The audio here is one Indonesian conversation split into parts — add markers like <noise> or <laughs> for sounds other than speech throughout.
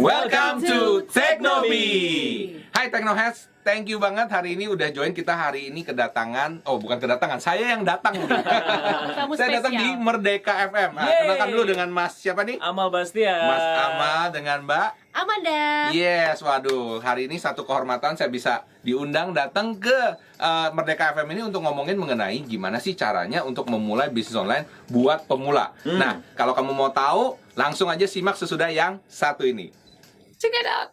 Welcome to Teknobi. Hai Teknoheads, thank you banget hari ini udah join kita hari ini kedatangan oh bukan kedatangan saya yang datang <laughs> Kamu saya datang di spesial. Merdeka FM nah, kenalkan dulu dengan Mas siapa nih Amal Bastian. Mas Amal dengan Mbak Amanda. Yes, waduh, hari ini satu kehormatan saya bisa diundang datang ke eh, Merdeka FM ini untuk ngomongin mengenai gimana sih caranya untuk memulai bisnis online buat pemula. Nah, kalau kamu mau tahu, langsung aja simak sesudah yang satu ini. Check it out.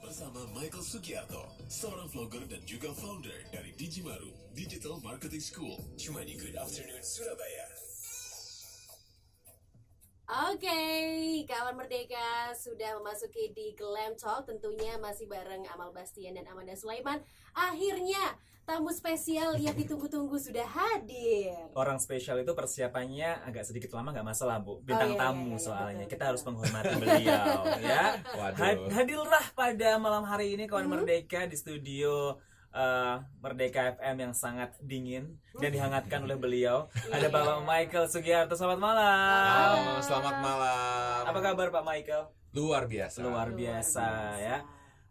Bersama Michael Sugiarto, seorang vlogger dan juga founder dari Digimaru Digital Marketing School. Cuma di Good Afternoon Surabaya. Oke, kawan Merdeka sudah memasuki di Glam Talk tentunya masih bareng Amal Bastian dan Amanda Sulaiman. Akhirnya tamu spesial yang ditunggu-tunggu sudah hadir. Orang spesial itu persiapannya agak sedikit lama nggak masalah bu. Bintang Oh, iya, tamu iya, iya, soalnya. betul, Kita betul. harus menghormati beliau ya. <laughs> Waduh. Had- hadirlah pada malam hari ini kawan Mhm. Merdeka di studio eh, Merdeka FM yang sangat dingin dan dihangatkan oleh beliau. Ada Bapak Michael Sugiarto. Selamat malam. Halo, selamat malam. Apa kabar Pak Michael? Luar biasa. Luar Luar biasa biasa. ya.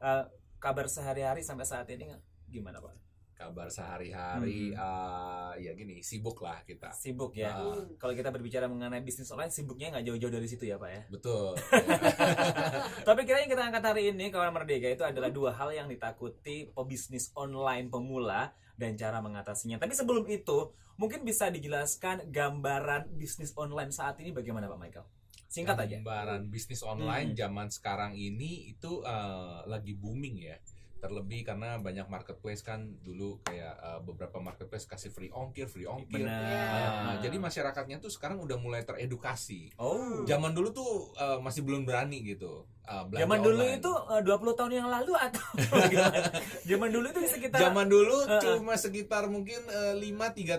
Eh, kabar sehari-hari sampai saat ini gimana Pak? Kabar sehari-hari, eh, ya gini, sibuk lah kita. Sibuk ya. Ah. Kalau kita berbicara mengenai bisnis online, sibuknya nggak jauh-jauh dari situ ya Pak ya. Betul. <laughs> Tapi kira yang kita angkat hari ini kawan merdeka itu adalah dua hal yang ditakuti pebisnis online pemula dan cara mengatasinya. Tapi sebelum itu, mungkin bisa dijelaskan gambaran bisnis online saat ini bagaimana Pak Michael? Singkat aja. Gambaran bisnis online Hmm. zaman sekarang ini itu eh, lagi booming ya. Terlebih karena banyak marketplace kan dulu kayak eh, beberapa marketplace kasih free ongkir, free ongkir. Benar. Nah, jadi masyarakatnya tuh sekarang udah mulai teredukasi. Oh. Zaman dulu tuh eh, masih belum berani gitu. belanja Zaman dulu online. itu eh, 20 tahun yang lalu atau <laughs> gimana? Zaman dulu itu sekitar Zaman dulu cuma sekitar mungkin 5-3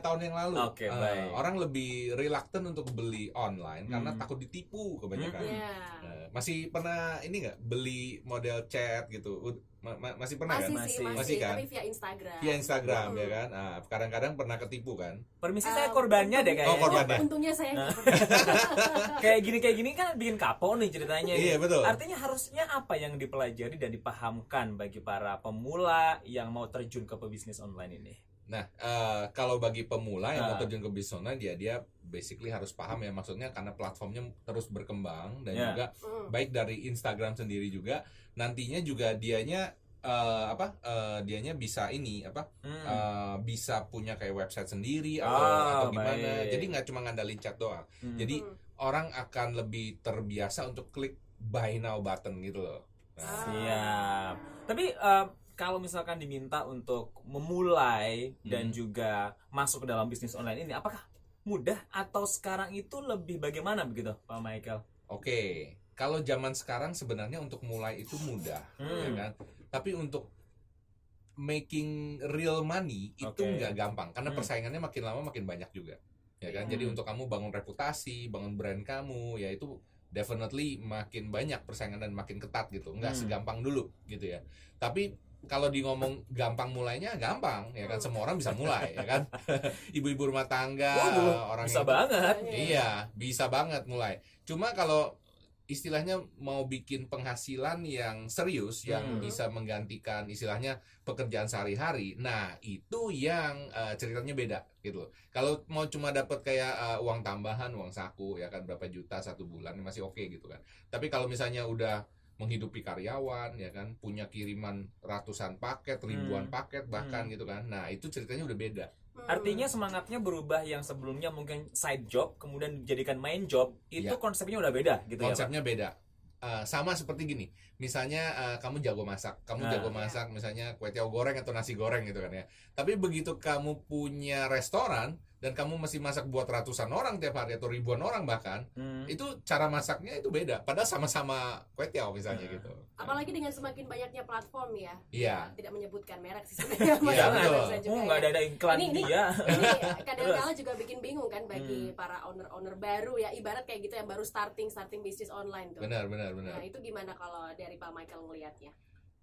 tahun yang lalu. Oke, Eh, baik. Orang lebih reluctant untuk beli online karena Hmm. takut ditipu kebanyakan. Hmm. Ya. Eh, masih pernah ini nggak beli model chat gitu? Ma- ma- masih pernah Masih kan? sih, Masih. masih, Masih kan? tapi via Instagram. Via Instagram Hmm. ya kan? Nah, kadang-kadang pernah ketipu kan? permisi Eh, saya korbannya deh kayaknya. Oh, korbannya. Untungnya saya nggak <laughs> kayak gini kayak gini kan bikin kapok nih ceritanya. Iya, betul. Artinya harusnya apa yang dipelajari dan dipahamkan bagi para pemula yang mau terjun ke pebisnis online ini? Nah, eh, kalau bagi pemula yang mau Ah. terjun ke bisnis online, dia dia basically harus paham ya maksudnya karena platformnya terus berkembang dan Ya. juga Hmm. baik dari Instagram sendiri juga nantinya juga dianya eh, apa eh, dianya bisa ini apa Hmm. eh, bisa punya kayak website sendiri atau Ah, atau gimana baik. jadi nggak cuma ngandalin chat doang Hmm. jadi Hmm. orang akan lebih terbiasa untuk klik buy now button gitu loh Nah, Ah. Siap. Tapi eh, kalau misalkan diminta untuk memulai dan Hmm. juga masuk ke dalam bisnis online ini, apakah mudah atau sekarang itu lebih bagaimana begitu, Pak Michael? oke kalau zaman sekarang sebenarnya untuk mulai itu mudah ya Hmm. kan tapi untuk making real money itu nggak gampang karena Hmm. persaingannya makin lama makin banyak juga ya kan Iya. jadi untuk kamu bangun reputasi bangun brand kamu ya itu definitely makin banyak persaingan dan makin ketat gitu nggak Hmm. segampang dulu gitu ya tapi kalau di ngomong gampang mulainya gampang ya kan Hmm. semua orang bisa mulai ya kan <laughs> ibu-ibu rumah tangga Waduh, orang bisa yang- banget. Iya, bisa banget mulai. Cuma kalau istilahnya mau bikin penghasilan yang serius yang Hmm. bisa menggantikan istilahnya pekerjaan sehari-hari. Nah, itu yang eh, ceritanya beda gitu. Kalau mau cuma dapat kayak eh, uang tambahan, uang saku ya kan berapa juta satu bulan masih oke gitu kan. Tapi kalau misalnya udah menghidupi karyawan ya kan, punya kiriman ratusan paket, ribuan Hmm. paket bahkan Hmm. gitu kan. Nah, itu ceritanya udah beda. Hmm. Artinya semangatnya berubah yang sebelumnya mungkin side job kemudian dijadikan main job itu Iya. konsepnya udah beda gitu ya. Pak? konsepnya beda Eh, sama seperti gini misalnya eh, kamu jago masak kamu Nah. jago masak misalnya kue tiaw goreng atau nasi goreng gitu kan ya tapi begitu kamu punya restoran dan kamu masih masak buat ratusan orang tiap hari atau ribuan orang bahkan Hmm. itu cara masaknya itu beda padahal sama-sama kue tiaw misalnya Nah. gitu Apalagi dengan semakin banyaknya platform ya. Iya. Tidak menyebutkan merek sih sebenarnya. Iya, betul. juga Oh, ya. nggak ada ada iklan Ini- ini- dia. Ini kadang-kala juga bikin bingung kan bagi Hmm. para owner-owner baru ya. Ibarat kayak gitu yang baru starting starting bisnis online tuh. benar benar benar Nah itu gimana kalau dari Pak Michael ngelihatnya?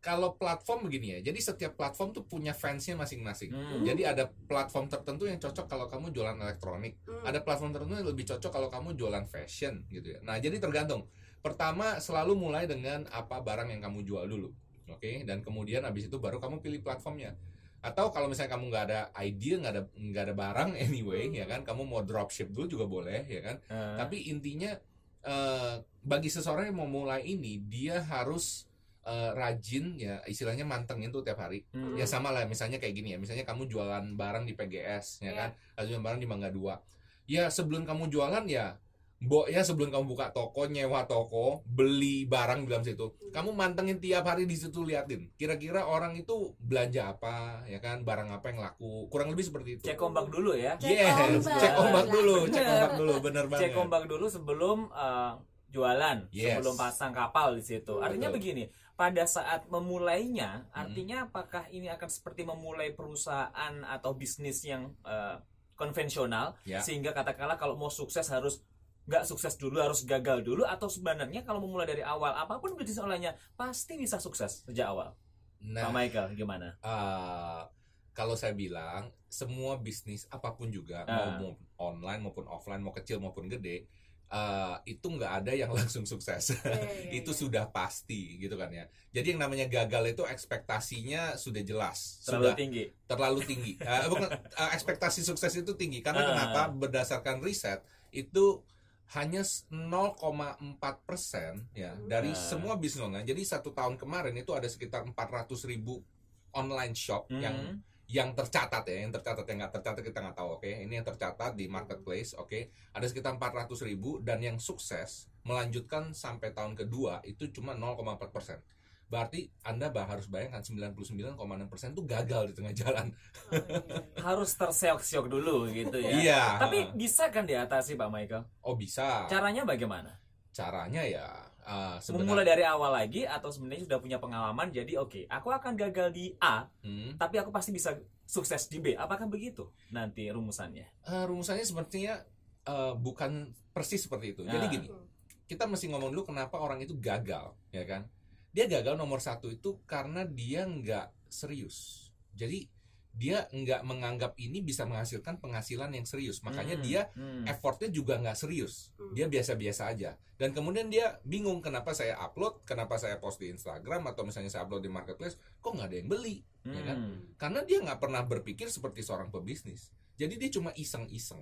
Kalau platform begini ya, jadi setiap platform tuh punya fansnya masing-masing. Hmm. Jadi ada platform tertentu yang cocok kalau kamu jualan elektronik, Hmm. ada platform tertentu yang lebih cocok kalau kamu jualan fashion gitu ya. Nah, jadi tergantung. Pertama selalu mulai dengan apa barang yang kamu jual dulu. Oke, dan kemudian habis itu baru kamu pilih platformnya. Atau kalau misalnya kamu nggak ada idea, nggak ada nggak ada barang <laughs> anyway, Hmm. ya kan, kamu mau dropship dulu juga boleh, ya kan. Eh, Tapi intinya eh, bagi seseorang yang mau mulai ini, dia harus eh, rajin ya, istilahnya mantengin tuh tiap hari. hmm. Ya sama lah, misalnya kayak gini ya, misalnya kamu jualan barang di PGS, ya Iya. kan, atau jualan barang di Mangga 2. Ya sebelum kamu jualan ya, Mbok ya sebelum kamu buka toko, nyewa toko, beli barang di dalam situ, kamu mantengin tiap hari di situ liatin. Kira-kira orang itu belanja apa, ya kan, barang apa yang laku, kurang lebih seperti itu. cek ombak dulu ya Cek yes, ombak. cek ombak dulu, cek ombak dulu, bener banget. cek ombak dulu sebelum eh, jualan Yes. sebelum pasang kapal di situ Hmm. artinya Betul. begini pada saat memulainya artinya apakah ini akan seperti memulai perusahaan atau bisnis yang eh, konvensional Ya. sehingga katakanlah kalau mau sukses harus nggak sukses dulu harus gagal dulu atau sebenarnya kalau memulai dari awal apa pun bisnis online-nya pasti bisa sukses sejak awal Nah, Pak Michael gimana eh, kalau saya bilang semua bisnis apa pun juga mau, mau online maupun offline mau kecil maupun gede eh, itu nggak ada yang <laughs> langsung sukses Iya, iya, <laughs> itu iya. sudah pasti gitu kan ya jadi yang namanya gagal itu ekspektasinya sudah jelas terlalu sudah tinggi terlalu tinggi <laughs> Eh, bukan eh, ekspektasi sukses itu tinggi karena Ah. kenapa berdasarkan riset itu hanya 0,4 persen ya Hmm. dari Ah. semua bisnis online jadi satu tahun kemarin itu ada sekitar 400 ribu online shop yang Hmm. yang tercatat ya, yang tercatat yang nggak tercatat kita nggak tahu, oke? Ini yang tercatat di marketplace, oke? Ada sekitar 400 ribu dan yang sukses melanjutkan sampai tahun kedua itu cuma 0,4 persen. Berarti Anda bah harus bayangkan 99,6 persen itu gagal di tengah jalan. Oh, iya. harus terseok-seok dulu gitu ya Iya. tapi bisa kan diatasi Pak Michael oh bisa. caranya bagaimana Caranya ya uh, memulai sebenarnya dari awal lagi atau sebenarnya sudah punya pengalaman jadi oke aku akan gagal di A Hmm. tapi aku pasti bisa sukses di B apakah begitu nanti rumusannya Uh, rumusannya sepertinya uh, bukan persis seperti itu. Jadi Ah. gini, kita mesti ngomong dulu kenapa orang itu gagal, ya kan? Dia gagal nomor satu itu karena dia nggak serius. Jadi dia nggak menganggap ini bisa menghasilkan penghasilan yang serius. Makanya Hmm, dia hmm. effortnya juga nggak serius. Hmm. Dia biasa-biasa aja. Dan kemudian dia bingung kenapa saya upload, kenapa saya post di Instagram atau misalnya saya upload di marketplace, kok nggak ada yang beli? ya kan? Hmm. Karena dia nggak pernah berpikir seperti seorang pebisnis. Jadi dia cuma iseng-iseng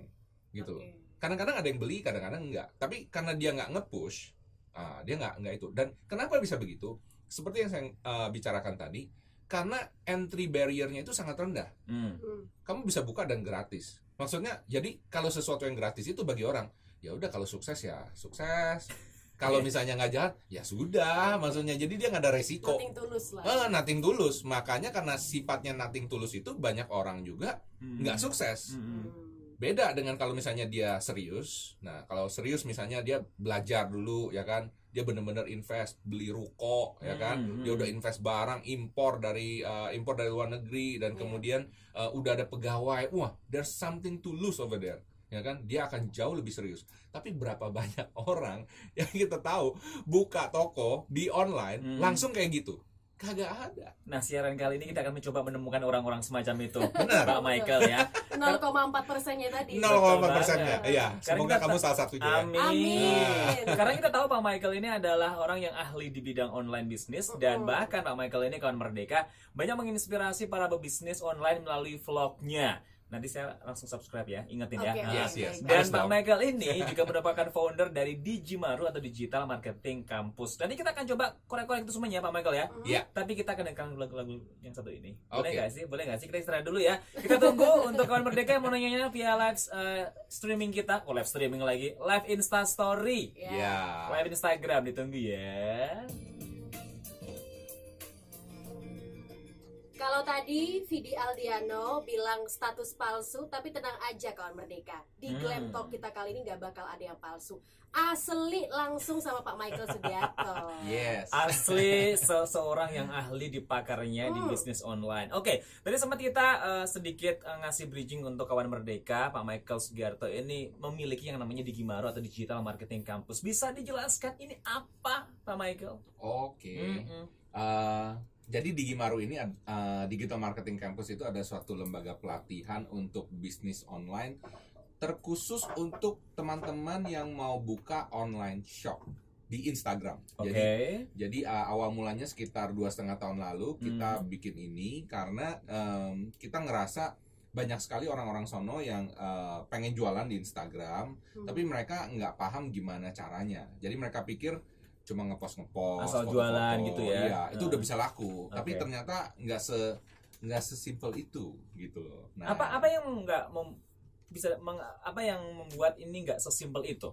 gitu loh. Kadang-kadang ada yang beli, kadang-kadang enggak. Tapi karena dia nggak nge-push, ah, dia nggak nggak itu. Dan kenapa bisa begitu? Seperti yang saya eh, bicarakan tadi, karena entry barrier-nya itu sangat rendah. Hmm. Hmm. Kamu bisa buka dan gratis. Maksudnya, jadi kalau sesuatu yang gratis itu bagi orang, ya udah kalau sukses ya sukses. Kalau Iya. misalnya nggak jalan, ya sudah. Maksudnya, jadi dia nggak ada resiko. Nothing tulus lah. Eh, nothing tulus. Makanya karena sifatnya nothing tulus itu banyak orang juga Hmm. nggak sukses. Hmm. Hmm. Beda dengan kalau misalnya dia serius. Nah, kalau serius misalnya dia belajar dulu ya kan. Dia bener-bener invest, beli ruko ya kan. Hmm. Dia udah invest barang impor dari eh, impor dari luar negeri dan Iya. kemudian eh, udah ada pegawai. Wah, there's something to lose over there. Ya kan? Dia akan jauh lebih serius. Tapi berapa banyak <laughs> orang yang kita tahu buka toko di online Hmm. langsung kayak gitu? Kagak ada. Nah siaran kali ini kita akan mencoba menemukan orang-orang semacam itu <laughs> Benar. Pak Michael ya 0,4 persennya tadi. 0,4 persennya. Iya, Karena semoga kita kamu salah satunya. ya. Amin. Amin. <laughs> Karena kita tahu Pak Michael ini adalah orang yang ahli di bidang online bisnis dan bahkan Pak Michael ini kawan merdeka banyak menginspirasi para pebisnis online melalui vlognya. Nanti saya langsung subscribe ya, ingetin ya. Oke, Nah, Yes, yes. Dan Harus Pak dong. Michael ini <laughs> juga merupakan founder dari Digimaru atau Digital Marketing Campus. Nanti kita akan coba korek-korek itu semuanya Pak Michael ya. Hmm. Iya. Tapi kita akan dengarkan lagu-lagu yang satu ini. Boleh nggak sih? Boleh nggak sih? Kita istirahat dulu ya. Kita tunggu <laughs> untuk kawan merdeka yang mau nanya via live eh, streaming kita. Oh live streaming lagi. Live Insta Story. Ya. Ya. Live Instagram ditunggu ya. Kalau tadi Vidi Aldiano bilang status palsu, tapi tenang aja kawan merdeka. Di Hmm. Glam Talk kita kali ini nggak bakal ada yang palsu. Asli langsung sama Pak Michael Sugiarto. <laughs> Yes. Asli seseorang yang ahli di pakarnya di Hmm. bisnis online. Oke, tadi sempat kita eh, sedikit eh, ngasih bridging untuk kawan merdeka. Pak Michael Sugiarto ini memiliki yang namanya Digimaru atau Digital Marketing Campus. Bisa dijelaskan ini apa, Pak Michael? Oke. Mm-mm. Eh, Jadi di Gimaru ini uh, Digital Marketing Campus itu ada suatu lembaga pelatihan untuk bisnis online terkhusus untuk teman-teman yang mau buka online shop di Instagram. Oke. Jadi jadi uh, awal mulanya sekitar dua setengah tahun lalu kita bikin ini karena em, kita ngerasa banyak sekali orang-orang sono yang uh, pengen jualan di Instagram, Hmm. tapi mereka nggak paham gimana caranya. Jadi mereka pikir cuma ngepost ngepost Asal foto-foto. jualan gitu ya. Iya, itu Nah. udah bisa laku. Tapi Oke. ternyata nggak se nggak sesimpel itu gitu loh. Nah, Apa apa yang nggak mem- bisa meng- apa yang membuat ini nggak sesimpel itu?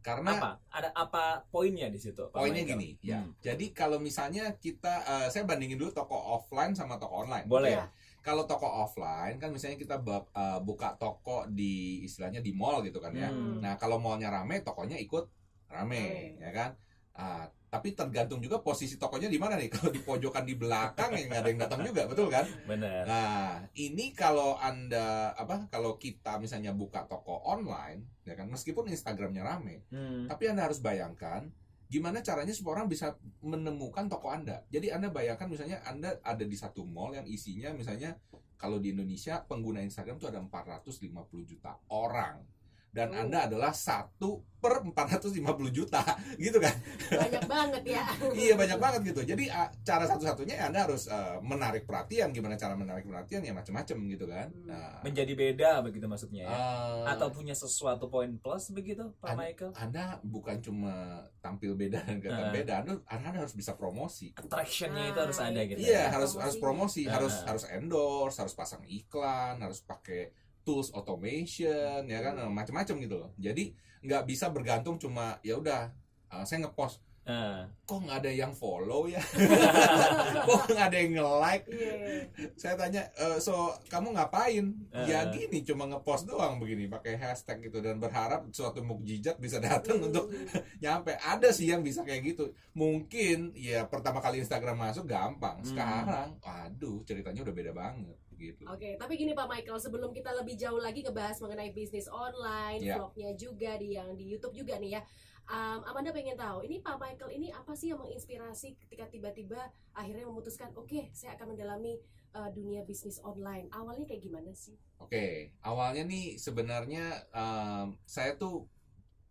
karena Apa? Ada apa poinnya di situ? Poinnya Michael? gini, ya. Hmm. Jadi kalau misalnya kita eh, saya bandingin dulu toko offline sama toko online. Boleh. Iya. Kalau toko offline kan misalnya kita eh, buka toko di istilahnya di mall gitu kan ya. Hmm. Nah, kalau mallnya rame, tokonya ikut rame, Rame. ya kan? Ah, tapi tergantung juga posisi tokonya di mana nih. <laughs> Kalau di pojokan di belakang ya nggak ada yang datang juga, betul kan? Benar. Nah, ini kalau anda apa? Kalau kita misalnya buka toko online, ya kan, meskipun Instagramnya rame, Hmm. tapi anda harus bayangkan gimana caranya supaya orang bisa menemukan toko anda. Jadi anda bayangkan misalnya anda ada di satu mall yang isinya misalnya kalau di Indonesia pengguna Instagram itu ada 450 juta orang dan Oh. anda adalah satu per 450 juta <laughs> gitu kan banyak banget ya <laughs> iya banyak banget gitu jadi ah, cara satu-satunya ya anda harus eh, menarik perhatian gimana cara menarik perhatian ya macam-macam gitu kan Hmm. nah, Menjadi beda begitu maksudnya ya. eh, Atau punya sesuatu poin plus begitu, Pak An- Michael? anda bukan cuma tampil beda dan kelihatan Ah. beda anda, anda harus bisa promosi Attraction-nya itu Ah, harus ada gitu. Iya ya. harus harus promosi, Promosinya. harus Ah. harus endorse, harus pasang iklan, harus pakai tools automation, ya kan Hmm. macam-macam gitu loh. Jadi nggak bisa bergantung cuma ya udah uh, saya ngepost, Ah. kok nggak ada yang follow ya, <laughs> kok nggak ada yang nge-like. Iya. Saya tanya, "Eh, so kamu ngapain? Ya Ah. gini, cuma ngepost doang begini, pakai hashtag gitu dan berharap suatu mukjizat bisa datang untuk <laughs> nyampe ada sih yang bisa kayak gitu mungkin ya pertama kali Instagram masuk gampang Hmm. sekarang aduh ceritanya udah beda banget gitu Oke, tapi gini Pak Michael, sebelum kita lebih jauh lagi ngebahas mengenai bisnis online, Ya. vlognya juga di yang di YouTube juga nih ya. Um, Amanda pengen tahu, ini Pak Michael ini apa sih yang menginspirasi ketika tiba-tiba akhirnya memutuskan, oke, saya akan mendalami uh, dunia bisnis online. Awalnya kayak gimana sih? oke awalnya nih sebenarnya em, saya tuh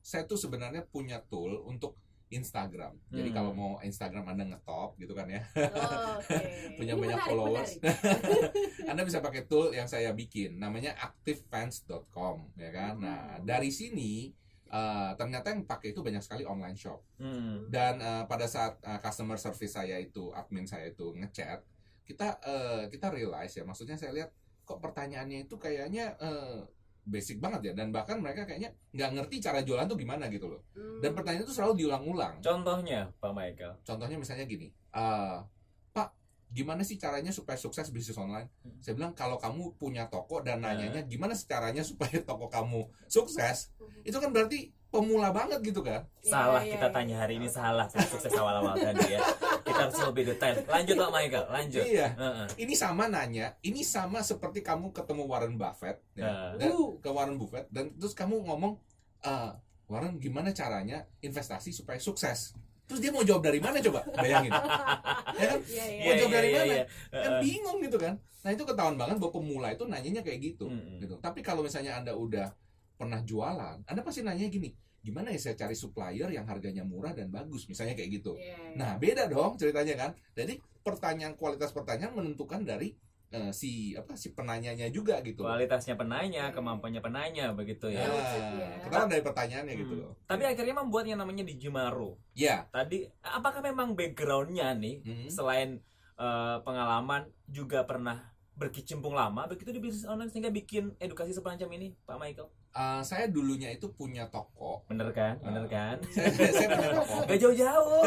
saya tuh sebenarnya punya tool untuk Instagram jadi Hmm. kalau mau Instagram anda ngetop gitu kan ya Oh, Oke. <laughs> Punya Ini banyak menarik, followers. menarik. <laughs> anda bisa pakai tool yang saya bikin namanya activefans.com ya kan nah Hmm. dari sini eh, ternyata yang pakai itu banyak sekali online shop Hmm. dan eh, pada saat eh, customer service saya itu admin saya itu ngechat kita eh, kita realize ya maksudnya saya lihat kok pertanyaannya itu kayaknya eh, basic banget ya dan bahkan mereka kayaknya nggak ngerti cara jualan tuh gimana gitu loh Hmm. dan pertanyaan itu selalu diulang-ulang Contohnya, Pak Michael. contohnya misalnya gini eh, Pak gimana sih caranya supaya sukses bisnis online Hmm. saya bilang kalau kamu punya toko dan Nah. nanyanya gimana sih caranya supaya toko kamu sukses Hmm. itu kan berarti pemula banget gitu kan Iya, Salah iya, kita iya. tanya hari ini salah sukses awal-awal tadi ya. <laughs> Kita harus lebih detail. Lanjut Pak Michael, lanjut. iya Heeh. ini sama nanya, ini sama seperti kamu ketemu Warren Buffett, ya, Nah. dan ke Warren Buffett, dan terus kamu ngomong, "Eh, Warren gimana caranya investasi supaya sukses? Terus dia mau jawab dari mana coba? Bayangin, <laughs> ya kan? Iya, iya. Mau jawab dari mana? iya. Kan bingung gitu kan? Nah itu ketahuan banget bahwa pemula itu nanyanya kayak gitu, Mm-mm. gitu. Tapi kalau misalnya anda udah pernah jualan, anda pasti nanya gini, gimana ya saya cari supplier yang harganya murah dan bagus, misalnya kayak gitu. Iya, iya. Nah, beda dong ceritanya kan. Jadi pertanyaan kualitas pertanyaan menentukan dari eh, si apa si penanyanya juga gitu. Kualitasnya penanya, kemampuannya penanya begitu Ya, ya. maksudnya. ketahuan dari pertanyaannya gitu Hmm. loh. Tapi akhirnya membuat yang namanya Digimaru. Ya. Tadi apakah memang backgroundnya nih Hmm. selain eh, pengalaman juga pernah berkecimpung lama begitu di bisnis online sehingga bikin edukasi semacam ini, Pak Michael? Eh, saya dulunya itu punya toko. Bener kan? Bener Ah. kan? <laughs> saya, saya punya <laughs> toko. Gak jauh-jauh,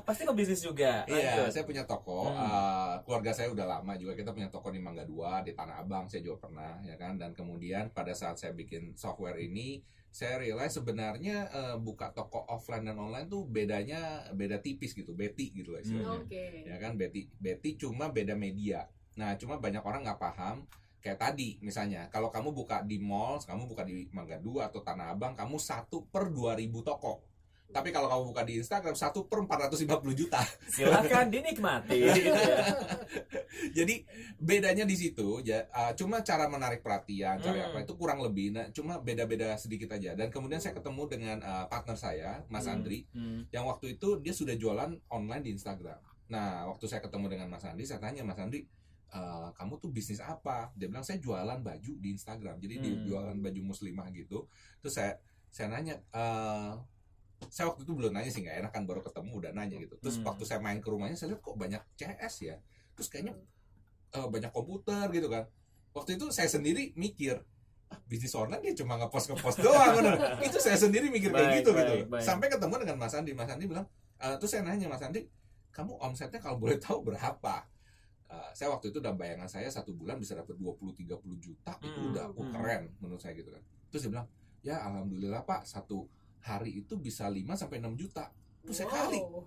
pasti ke bisnis juga. Iya, Lanjut. saya punya toko. Hmm. Eh, keluarga saya udah lama juga. Kita punya toko di Mangga Dua, di Tanah Abang. Saya juga pernah, ya kan. Dan kemudian pada saat saya bikin software ini, saya realize sebenarnya eh, buka toko offline dan online tuh bedanya beda tipis gitu, beti gitu lah istilahnya. Oke. ya kan Betty Betty cuma beda media nah cuma banyak orang nggak paham kayak tadi misalnya kalau kamu buka di mall kamu buka di Mangga Dua atau Tanah Abang kamu satu per 2000 toko Tapi kalau kamu buka di Instagram satu per 450 juta. Silakan dinikmati. <laughs> Jadi bedanya di situ ya uh, cuma cara menarik perhatian, cara Hmm. apa itu kurang lebih nah cuma beda-beda sedikit aja. Dan kemudian saya ketemu dengan uh, partner saya, Mas Hmm. Andri, Hmm. yang waktu itu dia sudah jualan online di Instagram. Nah, waktu saya ketemu dengan Mas Andri, saya tanya Mas Andri, "Eh, kamu tuh bisnis apa? Dia bilang saya jualan baju di Instagram. Jadi dia Hmm. jualan baju muslimah gitu. Terus saya saya nanya, "Eh, saya waktu itu belum nanya sih nggak enak kan baru ketemu udah nanya gitu. Terus Hmm. waktu saya main ke rumahnya saya lihat kok banyak CS ya. Terus kayaknya eh, banyak komputer gitu kan. Waktu itu saya sendiri mikir "Ah, bisnis online dia cuma ngepost ngepost doang bener. <laughs> itu saya sendiri mikir kayak Baik, gitu baik, gitu baik. sampai ketemu dengan Mas Andi Mas Andi bilang "Eh, terus saya nanya Mas Andi kamu omsetnya kalau boleh tahu berapa Eh, saya waktu itu udah bayangan saya satu bulan bisa dapat 20-30 juta itu Hmm, udah oh, hmm. keren menurut saya gitu kan terus dia bilang ya alhamdulillah pak satu hari itu bisa 5 sampai 6 juta terus saya kali Wow.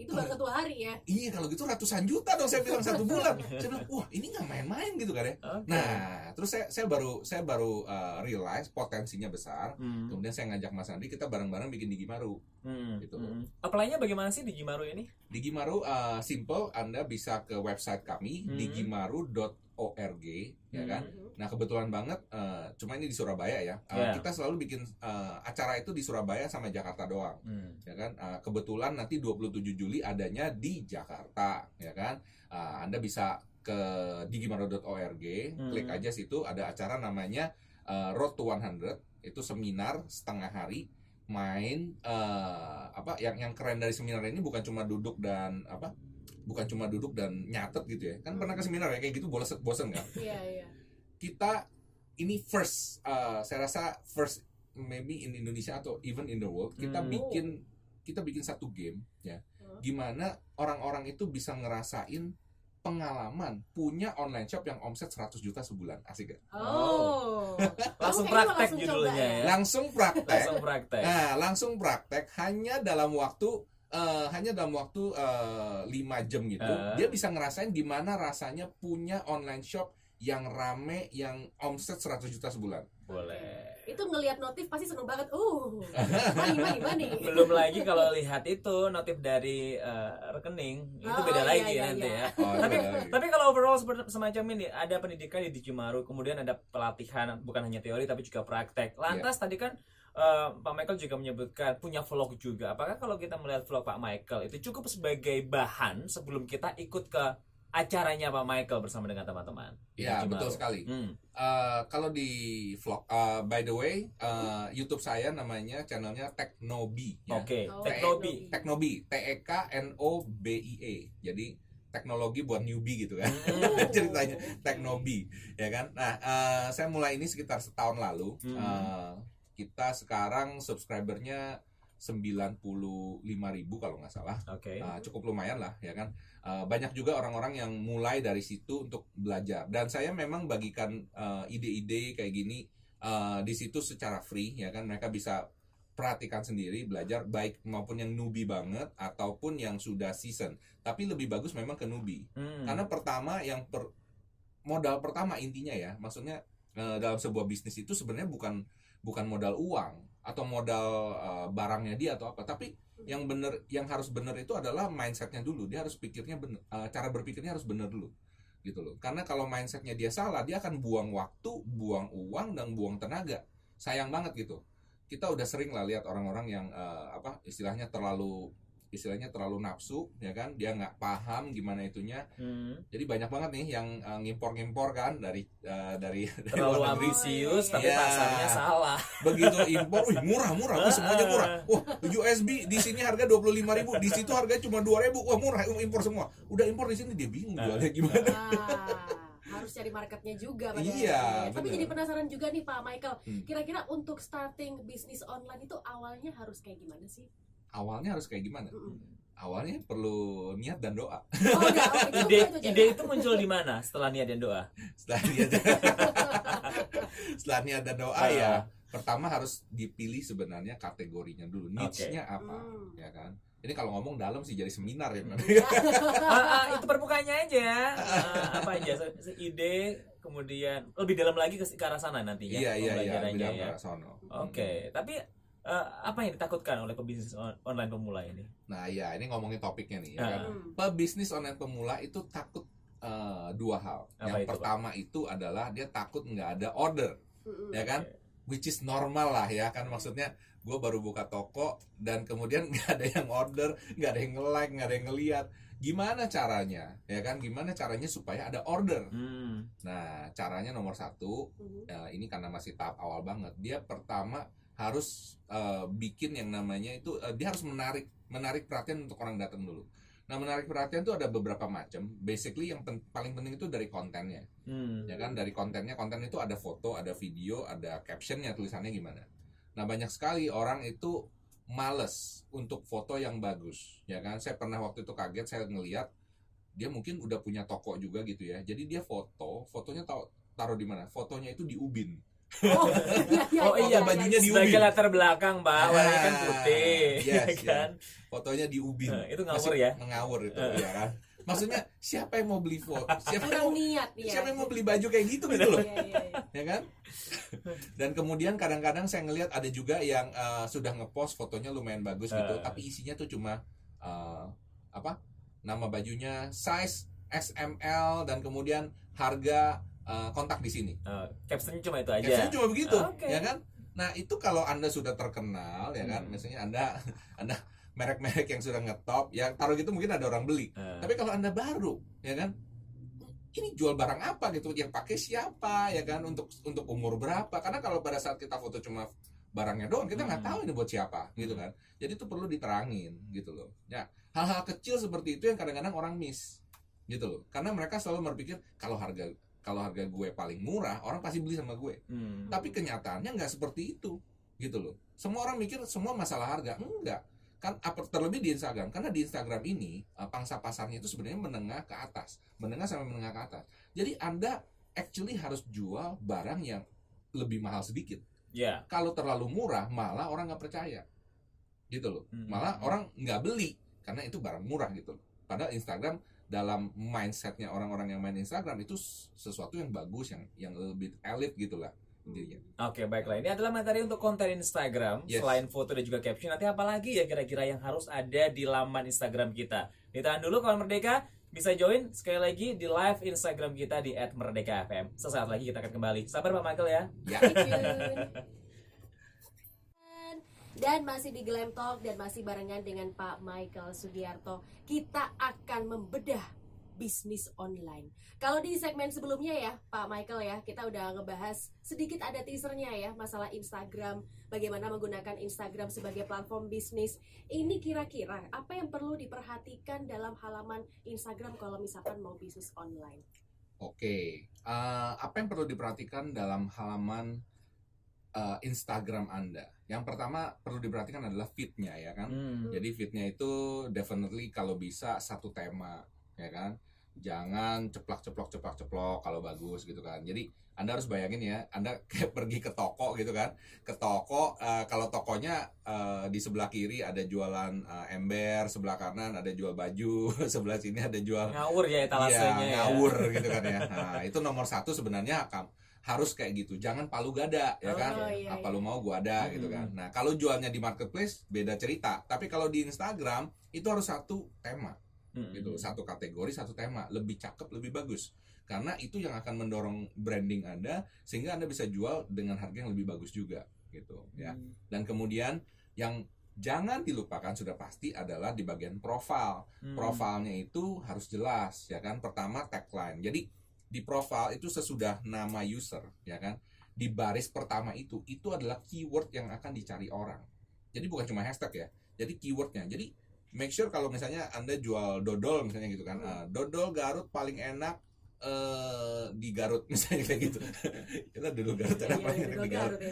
Itu baru satu hari ya. iya kalau gitu ratusan juta dong saya bilang satu bulan <laughs> saya bilang wah ini nggak main-main gitu kan ya Oke. nah terus saya saya baru saya baru uh, realize potensinya besar Hmm. kemudian saya ngajak Mas Andi kita bareng-bareng bikin Digimaru Hmm. gitu. Hmm. Apply-nya bagaimana sih di Gimaru ini? Digimaru uh, simple Anda bisa ke website kami Hmm. digimaru.org ya kan Mhm. Nah kebetulan banget, eh, cuma ini di Surabaya ya. Eh, Ya. Kita selalu bikin eh, acara itu di Surabaya sama Jakarta doang, Hmm. ya kan. Eh, kebetulan nanti 27 Juli adanya di Jakarta, ya kan. Eh, anda bisa ke digimaru.org, Hmm. klik aja situ ada acara namanya eh, Road to 100, itu seminar setengah hari main eh, apa yang yang keren dari seminar ini bukan cuma duduk dan apa bukan cuma duduk dan nyatet gitu ya kan pernah ke seminar ya kayak gitu bosen bosen kan Iya, iya. Kita ini first uh, saya rasa first maybe in Indonesia atau even in the world kita Hmm. bikin kita bikin satu game ya Hmm. gimana orang-orang itu bisa ngerasain pengalaman punya online shop yang omset 100 juta sebulan asik gak? Oh. Langsung Kamu kayaknya praktek langsung judulnya ya. ya. langsung praktek Langsung praktek. nah langsung praktek hanya dalam waktu eh, hanya dalam waktu eh, 5 jam gitu Eh. dia bisa ngerasain gimana rasanya punya online shop yang rame yang omset 100 juta sebulan Boleh. Itu ngelihat notif pasti seneng banget. Uh. Money, money, money. Belum lagi kalau lihat itu notif dari eh, rekening itu Oh, beda iya, lagi iya, nanti iya. ya. Oh, tapi beda lagi. tapi kalau overall semacam ini ada pendidikan di Digimaru kemudian ada pelatihan bukan hanya teori tapi juga praktek lantas tadi kan eh, Pak Michael juga menyebutkan punya vlog juga apakah kalau kita melihat vlog Pak Michael itu cukup sebagai bahan sebelum kita ikut ke acaranya Pak Michael bersama dengan teman-teman Ya betul sekali. Hmm. Eh, kalau di vlog, eh, by the way, eh, YouTube saya namanya channelnya Teknobi. Ya. Oke, Oh, Teknobi. Teknobi, T E K N O B I E. Jadi teknologi buat newbie gitu kan. Hmm. <laughs> Ceritanya Teknobi, ya kan. Nah, eh, saya mulai ini sekitar setahun lalu. Hmm. Eh, kita sekarang subscribernya 95.000 ribu kalau nggak salah. Oke. Nah, cukup lumayan lah ya kan Uh, banyak juga orang-orang yang mulai dari situ untuk belajar dan saya memang bagikan uh, ide-ide kayak gini uh, di situ secara free ya kan mereka bisa perhatikan sendiri belajar baik maupun yang newbie banget ataupun yang sudah season tapi lebih bagus memang ke newbie Hmm. karena pertama yang per, modal pertama intinya ya maksudnya uh, dalam sebuah bisnis itu sebenarnya bukan bukan modal uang atau modal uh, barangnya dia atau apa. Tapi yang bener yang harus bener itu adalah mindsetnya dulu. Dia harus pikirnya bener uh, cara berpikirnya harus bener dulu gitu loh. Karena kalau mindsetnya dia salah dia akan buang waktu buang uang dan buang tenaga. Sayang banget gitu. Kita udah sering lah lihat orang-orang yang uh, apa istilahnya terlalu istilahnya terlalu nafsu ya kan dia nggak paham gimana itunya Hmm. jadi banyak banget nih yang uh, ngimpor-ngimpor kan dari uh, dari, <laughs> dari terlalu luar negeri. ambisius tapi Iya. pasarnya salah <laughs> begitu impor wih murah murah wih, semuanya murah <laughs> wah USB di sini harga 25.000 di situ harga cuma 2.000 wah murah impor semua udah impor di sini dia bingung jualnya gimana Ah, harus cari marketnya juga pada Iya. Tapi jadi penasaran juga nih Pak Michael. Hmm. Kira-kira untuk starting bisnis online itu awalnya harus kayak gimana sih? Awalnya harus kayak gimana? Mm-mm. awalnya perlu niat dan doa. Oh, enggak, oh, itu <laughs> ide itu, ide itu muncul di mana setelah niat dan doa? Setelah niat <laughs> setelah niat dan doa Ah. ya pertama harus dipilih sebenarnya kategorinya dulu. Niche-nya apa Hmm. ya kan? Ini kalau ngomong dalam sih jadi seminar ya. <laughs> Ah, ah, itu permukaannya aja. Ah, apa aja? Se- ide kemudian lebih dalam lagi ke, ke arah sana nantinya iya iya iya pembelajarannya bilang ya. Oke, tapi eh, apa yang ditakutkan oleh pebisnis on- online pemula ini? Nah, ya ini ngomongin topiknya nih ya Ah. kan. Hmm. Pebisnis online pemula itu takut eh, dua hal. Apa yang itu, Pak? pertama itu adalah dia takut nggak ada order, Mm-mm. ya kan? Which is normal lah ya kan maksudnya gue baru buka toko dan kemudian <laughs> nggak ada yang order, nggak ada yang nge-like, nggak ada yang ngeliat. Gimana caranya? Ya kan? Gimana caranya supaya ada order? Hmm. Nah, caranya nomor satu ya, ini karena masih tahap awal banget dia pertama harus eh, bikin yang namanya itu eh, dia harus menarik menarik perhatian untuk orang datang dulu. Nah menarik perhatian itu ada beberapa macam. Basically yang pen- paling penting itu dari kontennya. Hmm. ya kan? Dari kontennya. Konten itu ada foto ada video ada captionnya tulisannya gimana. Nah banyak sekali orang itu males untuk foto yang bagus. Ya kan? Saya pernah waktu itu kaget saya ngelihat dia mungkin udah punya toko juga gitu ya. Jadi dia foto fotonya tau taruh di mana? Fotonya itu di ubin Oh, iya, iya, <laughs> Oh iya, bajunya di sebagai ubin. latar belakang, Pak. Warnanya kan Ah, putih, yes, ya kan? fotonya di ubin Eh, itu ngawur Masih ya? mengawur itu Eh. ya kan maksudnya siapa yang mau beli foto siapa yang mau, niat ya siapa yang mau beli baju kayak gitu gitu loh Iya, iya, iya. ya kan dan kemudian kadang-kadang saya ngelihat ada juga yang eh, sudah ngepost fotonya lumayan bagus gitu Eh. tapi isinya tuh cuma eh, apa nama bajunya size XML dan kemudian harga eh, kontak di sini Eh, captionnya cuma itu aja. Captionnya cuma begitu Oke. ya kan nah itu kalau anda sudah terkenal ya kan Hmm. misalnya anda <laughs> anda merek-merek yang sudah ngetop ya taruh gitu mungkin ada orang beli Eh, tapi kalau anda baru, ya kan, ini jual barang apa gitu? Yang pakai siapa, ya kan? Untuk untuk umur berapa? Karena kalau pada saat kita foto cuma barangnya doang, kita nggak Hmm. tahu ini buat siapa, gitu kan? Jadi itu perlu diterangin, gitu loh. Ya, hal-hal kecil seperti itu yang kadang-kadang orang miss, gitu loh. Karena mereka selalu berpikir kalau harga kalau harga gue paling murah, orang pasti beli sama gue. hmm. Tapi kenyataannya nggak seperti itu, gitu loh. Semua orang mikir semua masalah harga, enggak. Kan terlebih di Instagram, karena di Instagram ini eh, pangsa pasarnya itu sebenarnya menengah ke atas, menengah sampai menengah ke atas. Jadi Anda actually harus jual barang yang lebih mahal sedikit. Ya. Kalau terlalu murah, malah orang nggak percaya, gitu loh. Hmm. Malah orang nggak beli karena itu barang murah gitu loh. Padahal Instagram dalam mindsetnya orang-orang yang main Instagram itu sesuatu yang bagus, yang yang lebih elit gitulah intinya. Oke, baiklah. Ini adalah materi untuk konten Instagram. Yes. Selain foto dan juga caption, nanti apa lagi ya kira-kira yang harus ada di laman Instagram kita? Ditahan dulu kawan Merdeka. Bisa join sekali lagi di live Instagram kita di @merdeka_fm. Sesaat lagi kita akan kembali. Sabar Pak Michael ya. Ya. Dan masih di Glam Talk dan masih barengan dengan Pak Michael Sugiarto, kita akan membedah bisnis online. Kalau di segmen sebelumnya ya, Pak Michael ya, kita udah ngebahas sedikit ada teasernya ya, masalah Instagram, bagaimana menggunakan Instagram sebagai platform bisnis. Ini kira-kira apa yang perlu diperhatikan dalam halaman Instagram kalau misalkan mau bisnis online? Oke, eh, apa yang perlu diperhatikan dalam halaman eh, Instagram Anda? Yang pertama perlu diperhatikan adalah feed-nya ya kan. Hmm. Jadi feed-nya itu definitely kalau bisa satu tema, ya kan. Jangan ceplok-ceplok ceplok-ceplok kalau bagus gitu kan. Jadi Anda harus bayangin ya, Anda <laughs> kayak pergi ke toko gitu kan. Ke toko eh, kalau tokonya eh, di sebelah kiri ada jualan eh, ember, sebelah kanan ada jual baju, <laughs> sebelah sini ada jual Ngawur ya etalasenya Iya, ya. ngawur gitu kan ya. Nah, itu nomor satu sebenarnya harus kayak gitu. Jangan palu gada ya kan. Oh, iya, Apa iya. lu mau gua ada gitu kan. Nah, kalau jualnya di marketplace beda cerita. Tapi kalau di Instagram itu harus satu tema Hmm. gitu. Satu kategori, satu tema. Lebih cakep, lebih bagus. Karena itu yang akan mendorong branding Anda sehingga Anda bisa jual dengan harga yang lebih bagus juga gitu ya. Hmm. Dan kemudian yang jangan dilupakan sudah pasti adalah di bagian profile Hmm. profilnya itu harus jelas ya kan pertama tagline jadi di profile itu sesudah nama user ya kan? Di baris pertama itu itu adalah keyword yang akan dicari orang. Jadi bukan cuma hashtag ya jadi keywordnya. Jadi make sure kalau misalnya anda jual dodol misalnya gitu kan ah, dodol Garut paling enak eh di Garut <laughs> misalnya kayak gitu kita dodol Garut enak Iya, enak Dodol di Garut ya.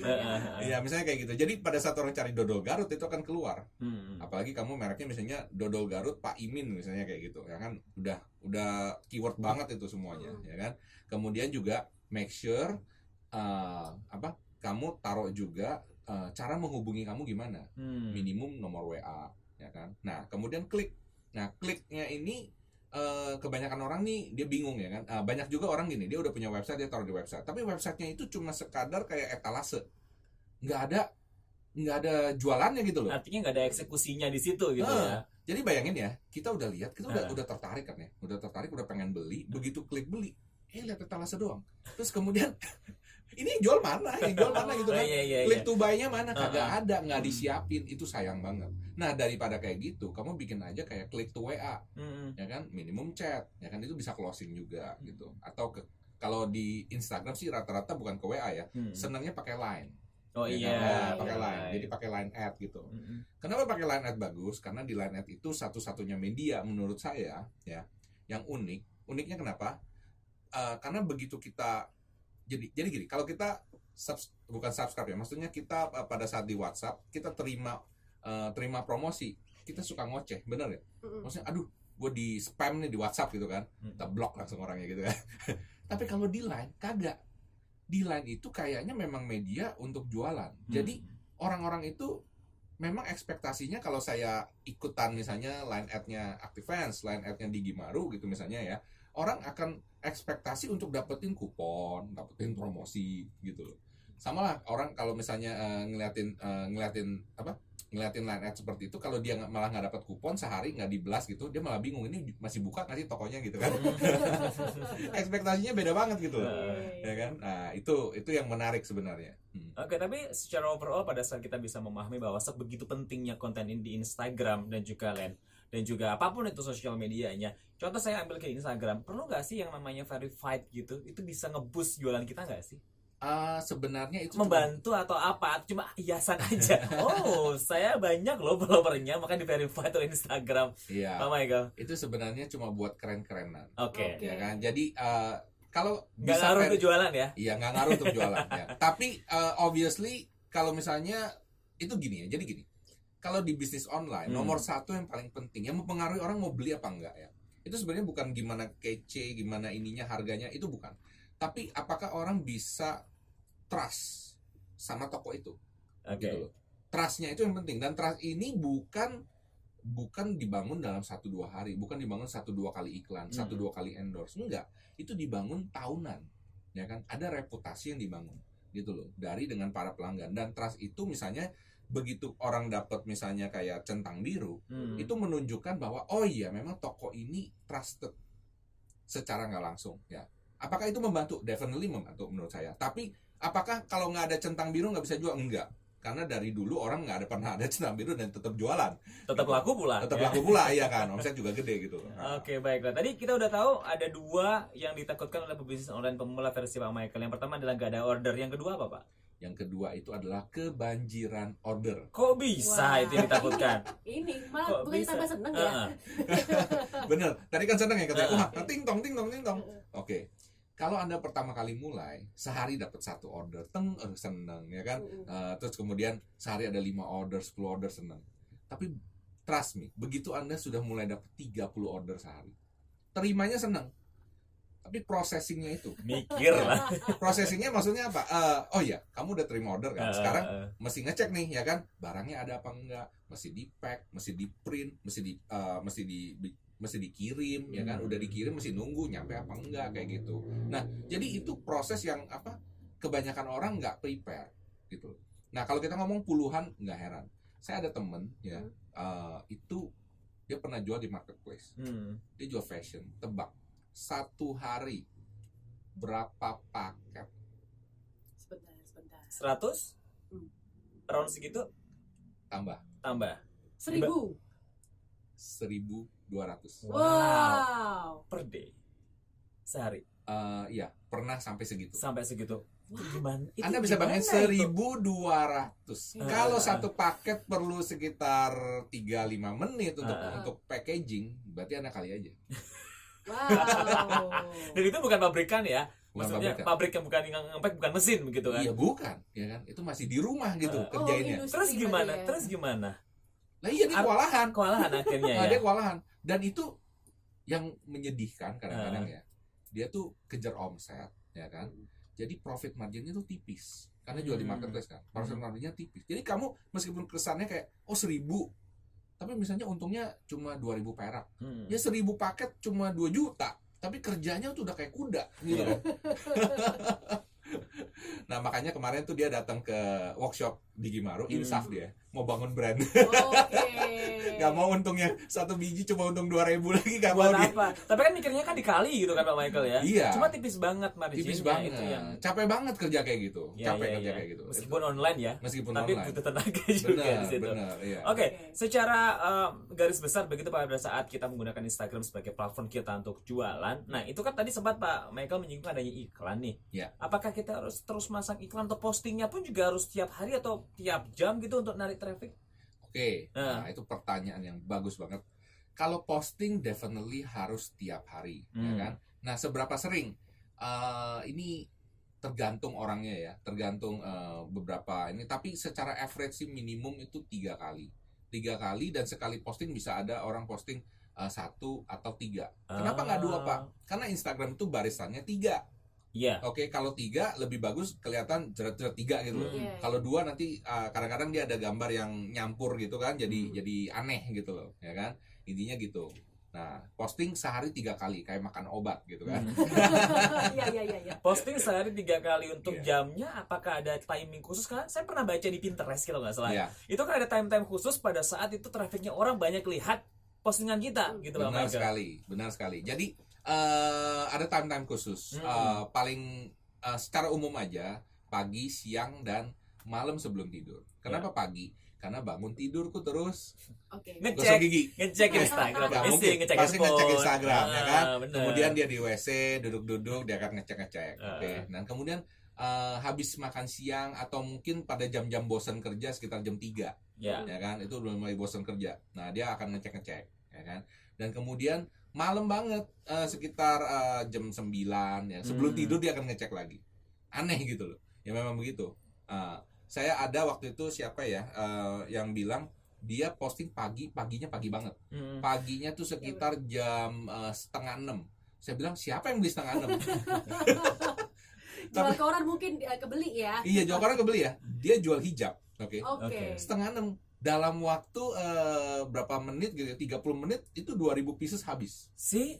Iya, misalnya kayak gitu. Jadi pada saat orang cari dodol Garut itu akan keluar Hmm. apalagi kamu mereknya misalnya dodol Garut Pak Imin misalnya kayak gitu ya kan udah udah keyword banget itu semuanya Hmm. ya kan kemudian juga make sure uh, apa kamu taruh juga uh, cara menghubungi kamu gimana Hmm. minimum nomor WA ya kan nah kemudian klik nah kliknya ini eh, kebanyakan orang nih dia bingung ya kan Ah, banyak juga orang gini dia udah punya website dia taruh di website tapi websitenya itu cuma sekadar kayak etalase nggak ada nggak ada jualannya gitu loh. Artinya nggak ada eksekusinya di situ gitu Ah. ya. Jadi bayangin ya, kita udah lihat, kita udah Ah. udah tertarik kan ya, udah tertarik, udah pengen beli, begitu klik beli, eh lihat etalase doang. Terus kemudian <laughs> ini yang jual mana, yang jual mana gitu Oh, kan? <laughs> iya iya iya. Klik to buy-nya mana? Kagak ah. ada, nggak disiapin, itu sayang banget. Nah daripada kayak gitu, kamu bikin aja kayak klik to WA, Mm-mm. ya kan, minimum chat, ya kan itu bisa closing juga gitu. Atau ke kalau di Instagram sih rata-rata bukan ke WA ya, Hmm. senangnya pakai Line. Oh ya iya. kan? Nah, pakai iya. Line. Jadi pakai Line ad gitu. Mm-mm. Kenapa pakai line ad bagus? Karena di line ad itu satu-satunya media menurut saya ya yang unik. Uniknya kenapa? Eh, karena begitu kita jadi jadi gini, kalau kita subs- bukan subscribe ya, maksudnya kita eh, pada saat di WhatsApp kita terima eh, terima promosi, kita suka ngoceh, bener ya? Maksudnya, aduh, gue di spam nih di WhatsApp gitu kan, kita blok langsung orangnya gitu kan. <laughs> Tapi kalau di line kagak. Di line itu kayaknya memang media untuk jualan. Jadi orang-orang itu memang ekspektasinya kalau saya ikutan misalnya line ad-nya Activance, line ad-nya Digimaru gitu misalnya ya, orang akan ekspektasi untuk dapetin kupon, dapetin promosi gitu loh. Sama lah orang kalau misalnya eh, ngeliatin eh, ngeliatin apa? ngeliatin line ad seperti itu kalau dia malah nggak dapat kupon sehari nggak dibelas gitu dia malah bingung ini masih buka nggak sih tokonya gitu kan <laughs> ekspektasinya beda banget gitu loh Nah. ya kan nah itu itu yang menarik sebenarnya Hmm. Oke, tapi secara overall pada saat kita bisa memahami bahwa sebegitu pentingnya konten ini di Instagram dan juga lain dan juga apa pun itu sosial medianya. Contoh saya ambil ke Instagram, perlu nggak sih yang namanya verified gitu? Itu bisa ngeboost jualan kita nggak sih? Ah, sebenarnya itu cuma- Membantu atau apa? Atau Cuma hiasan aja. <laughs> Oh, saya banyak loh followernya, makanya di verified oleh Instagram. iya Oh my god. itu sebenarnya cuma buat keren-kerenan Oke. Oke. ya kan jadi eh, kalau Nggak bisa ngaruh untuk jualan ya? iya nggak ngaruh untuk jualan ya <laughs> tapi eh, obviously kalau misalnya itu gini ya jadi gini kalau di bisnis online Hmm. nomor satu yang paling penting yang mempengaruhi orang mau beli apa enggak ya itu sebenarnya bukan gimana kece gimana ininya harganya itu bukan tapi apakah orang bisa trust sama toko itu Oke. gitu loh. Trustnya itu yang penting dan trust ini bukan bukan dibangun dalam satu dua hari, bukan dibangun satu dua kali iklan, Hmm. satu dua kali endorse, enggak. Itu dibangun tahunan, ya kan? Ada reputasi yang dibangun, gitu loh, dari dengan para pelanggan dan trust itu misalnya begitu orang dapat misalnya kayak centang biru, Hmm. itu menunjukkan bahwa oh iya memang toko ini trusted secara nggak langsung, ya. Apakah itu membantu? Definitely membantu menurut saya. Tapi apakah kalau nggak ada centang biru nggak bisa jual? Enggak. Karena dari dulu orang nggak ada pernah ada centang biru dan tetap jualan. tetap laku pula. Tetap ya? laku pula ya kan. Omset juga gede gitu. Nah, <laughs> Oke baiklah. Tadi kita udah tahu ada dua yang ditakutkan oleh pebisnis online pemula versi Pak Michael. Yang pertama adalah gak ada order. Yang kedua apa Pak? Yang kedua itu adalah kebanjiran order. Kok bisa Wah. itu yang ditakutkan? <laughs> Ini malah bisa? tambah seneng ya? Heeh. <laughs> Bener. Tadi kan seneng ya katanya. Wah, ting tong ting tong ting tong. Oke. Kalau anda pertama kali mulai, sehari dapat satu order, teng, eh, seneng ya kan. Mm-mm. Uh, terus kemudian sehari ada 5 order, 10 order seneng. Tapi trust me, begitu Anda sudah mulai dapat 30 order sehari, terimanya seneng. Tapi processingnya itu, Mikir lah. <laughs> processingnya maksudnya apa? Eh, oh ya, kamu udah terima order kan? Sekarang Eh, eh, mesti ngecek nih ya kan, barangnya ada apa enggak, mesti di pack, mesti di print, mesti di, eh, mesti di, mesti dikirim ya kan, udah dikirim mesti nunggu nyampe apa enggak kayak gitu. Nah, jadi itu proses yang apa? Kebanyakan orang nggak prepare gitu. Nah, kalau kita ngomong puluhan nggak heran. Saya ada temen ya, eh, itu dia pernah jual di marketplace. hmm. Dia jual fashion, tebak satu hari berapa paket? Sebentar, sebentar. 100? Hmm. Round segitu Tambah tambah. Seribu. 1200. Wow. Per day. Sehari. Eh, iya, pernah sampai segitu. Sampai segitu. Gimana? Itu Anda bisa bayangin itu? 1200. Ah. Kalau satu paket perlu sekitar 3-5 menit untuk Ah. untuk packaging, berarti Anda kali aja. <laughs> Wow. Dan itu bukan pabrikan ya. Bukan Maksudnya pabrikan. pabrik yang bukan yang ngepack bukan mesin begitu kan. Iya, bukan, ya kan? Itu masih di rumah gitu Ah. kerjainnya. industri Terus gimana? ya? Terus gimana? Lah iya dia kewalahan. Kewalahan akhirnya Nah, ya. dia kewalahan. Dan itu yang menyedihkan kadang-kadang Ah. ya. Dia tuh kejar omset, ya kan? Jadi profit marginnya tuh tipis. Karena jual di Hmm. marketplace kan. Profit Hmm. marginnya tipis. Jadi kamu meskipun kesannya kayak oh seribu, tapi misalnya untungnya cuma 2000 perak. Hmm. Ya seribu paket cuma 2 juta. Tapi kerjanya tuh udah kayak kuda gitu kan. <laughs> nah makanya kemarin tuh dia datang ke workshop Digi Maru Hmm. insaf dia mau bangun brand Oke. <laughs> nggak mau untungnya satu biji cuma untung dua ribu lagi nggak mau buat dia apa tapi kan mikirnya kan dikali gitu kan Pak Michael ya Iya. cuma tipis banget marginnya tipis banget itu yang capek banget kerja kayak gitu Ya, capek ya, kerja ya. kayak gitu meskipun online ya meskipun tapi online butuh tenaga <laughs> juga di benar situ benar iya Oke, Oke. secara um, garis besar begitu pada saat kita menggunakan Instagram sebagai platform kita untuk jualan. Nah, itu kan tadi sempat Pak Michael menyinggung adanya iklan nih. Ya. Apakah kita harus terus masang iklan atau postingnya pun juga harus tiap hari atau tiap jam gitu untuk narik traffic? Oke, Nah. nah itu pertanyaan yang bagus banget. Kalau posting definitely harus tiap hari, ya Hmm. kan? Nah, seberapa sering? Eh, ini tergantung orangnya ya, tergantung eh, beberapa ini. Tapi secara average sih minimum itu tiga kali, tiga kali dan sekali posting bisa ada orang posting eh, satu atau tiga. Kenapa nggak dua Ah. pak? Karena Instagram itu barisannya tiga. Iya. Oke, kalau tiga lebih bagus kelihatan jerat-jerat tiga gitu loh. Hmm. Iya. Kalau dua nanti uh, kadang-kadang dia ada gambar yang nyampur gitu kan, jadi Hmm. jadi aneh gitu loh, ya kan? Intinya gitu. Nah, posting sehari tiga kali kayak makan obat gitu kan. Hmm. <laughs> Iya iya iya iya. Posting sehari tiga kali untuk Iya. jamnya, apakah ada timing khusus? Karena saya pernah baca di Pinterest kalau nggak salah. Iya, Itu kan ada time-time khusus pada saat itu trafficnya orang banyak lihat postingan kita, gitu Pak benar sekali, benar sekali. Jadi uh, ada time-time khusus. Hmm. Uh, paling uh, secara umum aja pagi, siang dan malam sebelum tidur. Kenapa pagi? Karena bangun tidurku terus Oke. Ngecek. gosok gigi. ngecek Instagram pasti mungkin. ngecek Pasti handphone. ngecek Instagram ya kan. Ah, bener. Kemudian dia di WC duduk-duduk dia akan ngecek-ngecek. Ah. Oke. Dan kemudian eh, habis makan siang atau mungkin pada jam-jam bosan kerja sekitar jam 3 ya ya kan itu udah mulai bosan kerja. Nah, dia akan ngecek-ngecek ya kan. Dan kemudian malam banget eh, sekitar eh, jam 9 ya. Sebelum Hmm. tidur dia akan ngecek lagi. Aneh gitu loh. Ya memang begitu. Ah, saya ada waktu itu siapa ya eh, yang bilang dia posting pagi paginya pagi banget Hmm. paginya tuh sekitar jam eh, setengah enam saya bilang siapa yang beli setengah enam <laughs> Jual koran mungkin eh, kebeli ya. iya jual orang kebeli ya dia jual hijab oke Oke. Oke. setengah enam dalam waktu eh, berapa menit gitu ya 30 menit itu 2000 pieces habis si.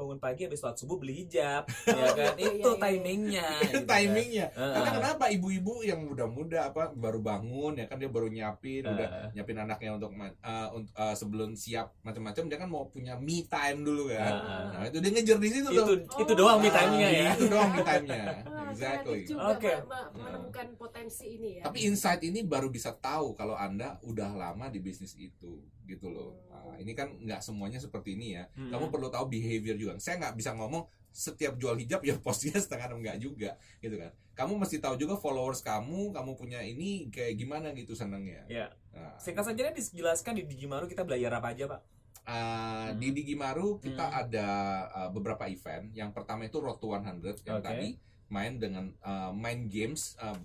Bangun pagi habis sholat subuh beli hijab <laughs> ya kan Iya, itu iya, iya. timingnya <laughs> gitu kan. timingnya karena kenapa ibu-ibu yang muda-muda apa baru bangun ya kan dia baru nyiapin udah Heeh. nyiapin anaknya untuk eh, unt- eh, sebelum siap macam-macam dia kan mau punya me time dulu kan Heeh. nah itu dia ngejar di situ itu tuh itu doang me Ah, time-nya ya itu doang me time-nya <laughs> exactly Oke. ma- menemukan potensi ini ya. Tapi insight ini baru bisa tahu kalau Anda udah lama di bisnis itu, gitu loh. Nah, ini kan nggak semuanya seperti ini ya. Hmm. Kamu perlu tahu behavior juga. Saya nggak bisa ngomong setiap jual hijab ya postingnya <laughs> setengah enam nggak juga, gitu kan. Kamu mesti tahu juga followers kamu, kamu punya ini kayak gimana gitu senangnya. ya Nah, singkat saja dijelaskan di Digimaru kita belajar apa aja pak uh, Hmm. Di Digimaru kita Hmm. ada uh, beberapa event. Yang pertama itu Road to 100 yang Oke. tadi main dengan uh, main games, uh,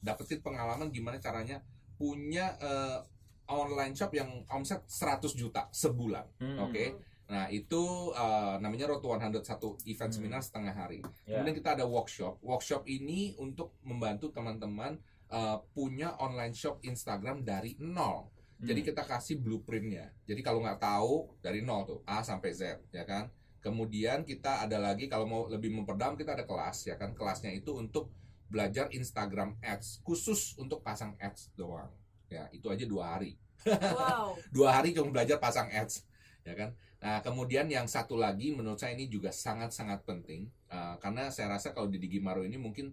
dapetin pengalaman gimana caranya punya uh, online shop yang omset 100 juta sebulan. Hmm. Oke. Nah, itu uh, namanya Road to 100 satu event Hmm. seminar setengah hari. Ya. Kemudian kita ada workshop. Workshop ini untuk membantu teman-teman uh, punya online shop Instagram dari nol. Jadi Hmm. kita kasih blueprintnya. Jadi kalau nggak tahu dari nol tuh A sampai Z, ya kan. Kemudian kita ada lagi kalau mau lebih memperdalam kita ada kelas, ya kan. Kelasnya itu untuk belajar Instagram Ads khusus untuk pasang ads doang. Ya itu aja dua hari. Wow. <laughs> Dua hari cuma belajar pasang ads, ya kan. Nah kemudian yang satu lagi menurut saya ini juga sangat-sangat penting uh, karena saya rasa kalau di Digimaru ini mungkin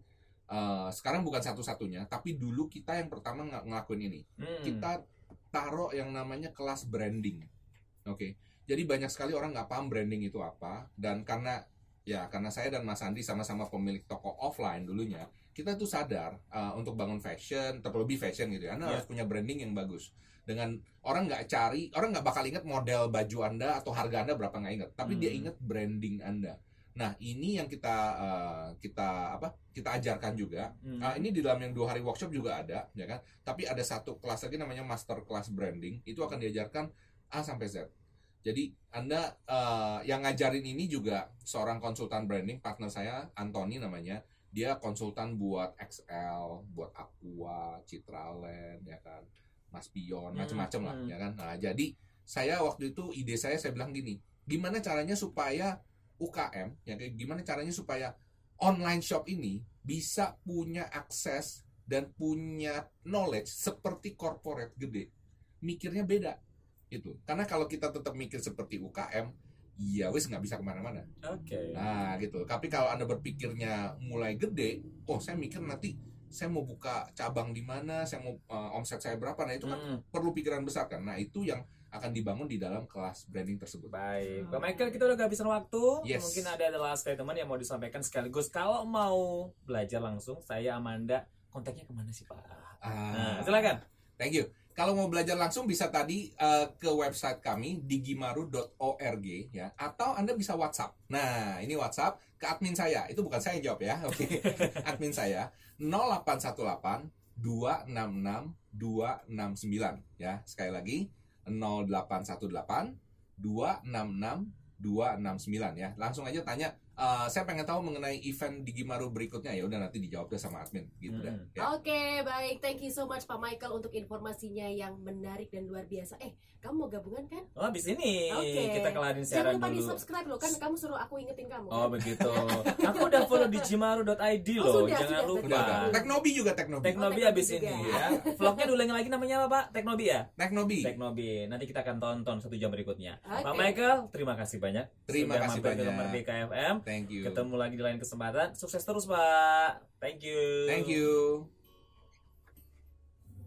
uh, sekarang bukan satu-satunya, tapi dulu kita yang pertama ng- ngelakuin ini Hmm. kita taruh yang namanya kelas branding. Oke. Jadi banyak sekali orang nggak paham branding itu apa dan karena ya karena saya dan Mas Andi sama-sama pemilik toko offline dulunya, kita tuh sadar uh, untuk bangun fashion, terlebih fashion gitu ya, Anda Ya. harus punya branding yang bagus. Dengan orang nggak cari, orang nggak bakal ingat model baju Anda atau harga Anda berapa nggak ingat, tapi dia Hmm. ingat branding Anda. Nah ini yang kita uh, kita apa kita ajarkan juga Hmm. Ah, ini di dalam yang dua hari workshop juga ada, ya kan? Tapi ada satu kelas lagi namanya master class branding. Itu akan diajarkan A sampai Z. Jadi Anda eh, yang ngajarin ini juga seorang konsultan branding, partner saya Anthony namanya. Dia konsultan buat XL, buat Aqua, Citraland, ya kan, Mas Pion, Hmm, macam-macam lah, hmm. ya kan. Nah jadi saya waktu itu ide saya saya bilang gini, gimana caranya supaya UKM, ya kayak gimana caranya supaya online shop ini bisa punya akses dan punya knowledge seperti corporate gede, mikirnya beda itu. Karena kalau kita tetap mikir seperti UKM, ya wis nggak bisa ke mana-mana. Oke. Nah gitu. Tapi kalau anda berpikirnya mulai gede, oh saya mikir nanti saya mau buka cabang di mana, saya mau uh, omset saya berapa, nah itu kan Hmm, perlu pikiran besar kan. Nah itu yang akan dibangun di dalam kelas branding tersebut. Baik, Pak Michael kita udah kehabisan waktu. Yes. Mungkin ada last statement yang mau disampaikan sekaligus. Kalau mau belajar langsung, saya Amanda, kontaknya ke mana sih Pak? Nah, Ah, silakan. thank you. Kalau mau belajar langsung bisa tadi uh, ke website kami digimaru.org ya atau Anda bisa WhatsApp. Nah, ini WhatsApp ke admin saya. Itu bukan saya yang jawab ya. Oke. <laughs> admin saya 0818 266 269 ya. Sekali lagi 0818 266 269 ya. Langsung aja tanya "Eh, saya pengen tahu mengenai event Digimaru berikutnya ya udah nanti dijawab deh sama admin gitu deh. Hmm. Ya. Oke, baik. Thank you so much Pak Michael untuk informasinya yang menarik dan luar biasa. Eh, kamu mau gabungan kan? Oh, habis ini Oke. kita kelarin Jangan siaran lupa di dulu. subscribe loh kan kamu suruh aku ingetin kamu. Oh kan? begitu. <laughs> Aku udah follow di jimaru.id Oh, loh, sudah, jangan sudah, lupa. Udah, udah. Teknobi juga Teknobi. Teknobi Oh, habis Teknobi ini juga. ya. Vlognya diulangi lagi namanya apa Pak? Teknobi ya? Teknobi. Teknobi. Nanti kita akan tonton satu jam berikutnya. Oke. Pak Michael, terima kasih banyak. Terima Sudah kasih mampir ke banyak. Merdeka FM. Thank you. Ketemu lagi di lain kesempatan. Sukses terus Pak. Thank you. Thank you.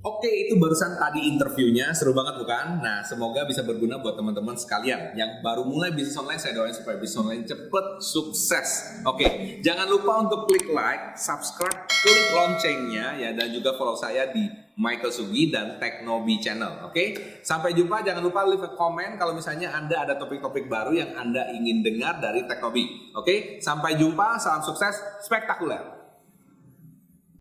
Oke, itu barusan tadi interviewnya, seru banget bukan? Nah, semoga bisa berguna buat teman-teman sekalian yang baru mulai bisnis online. Saya doain supaya bisnis online cepet sukses. Oke, jangan lupa untuk klik like, subscribe, klik loncengnya ya, dan juga follow saya di Michael Sugi dan Teknobi Channel. Oke, sampai jumpa. Jangan lupa leave a comment kalau misalnya Anda ada topik-topik baru yang Anda ingin dengar dari Teknobi. Oke, sampai jumpa. Salam sukses spektakuler.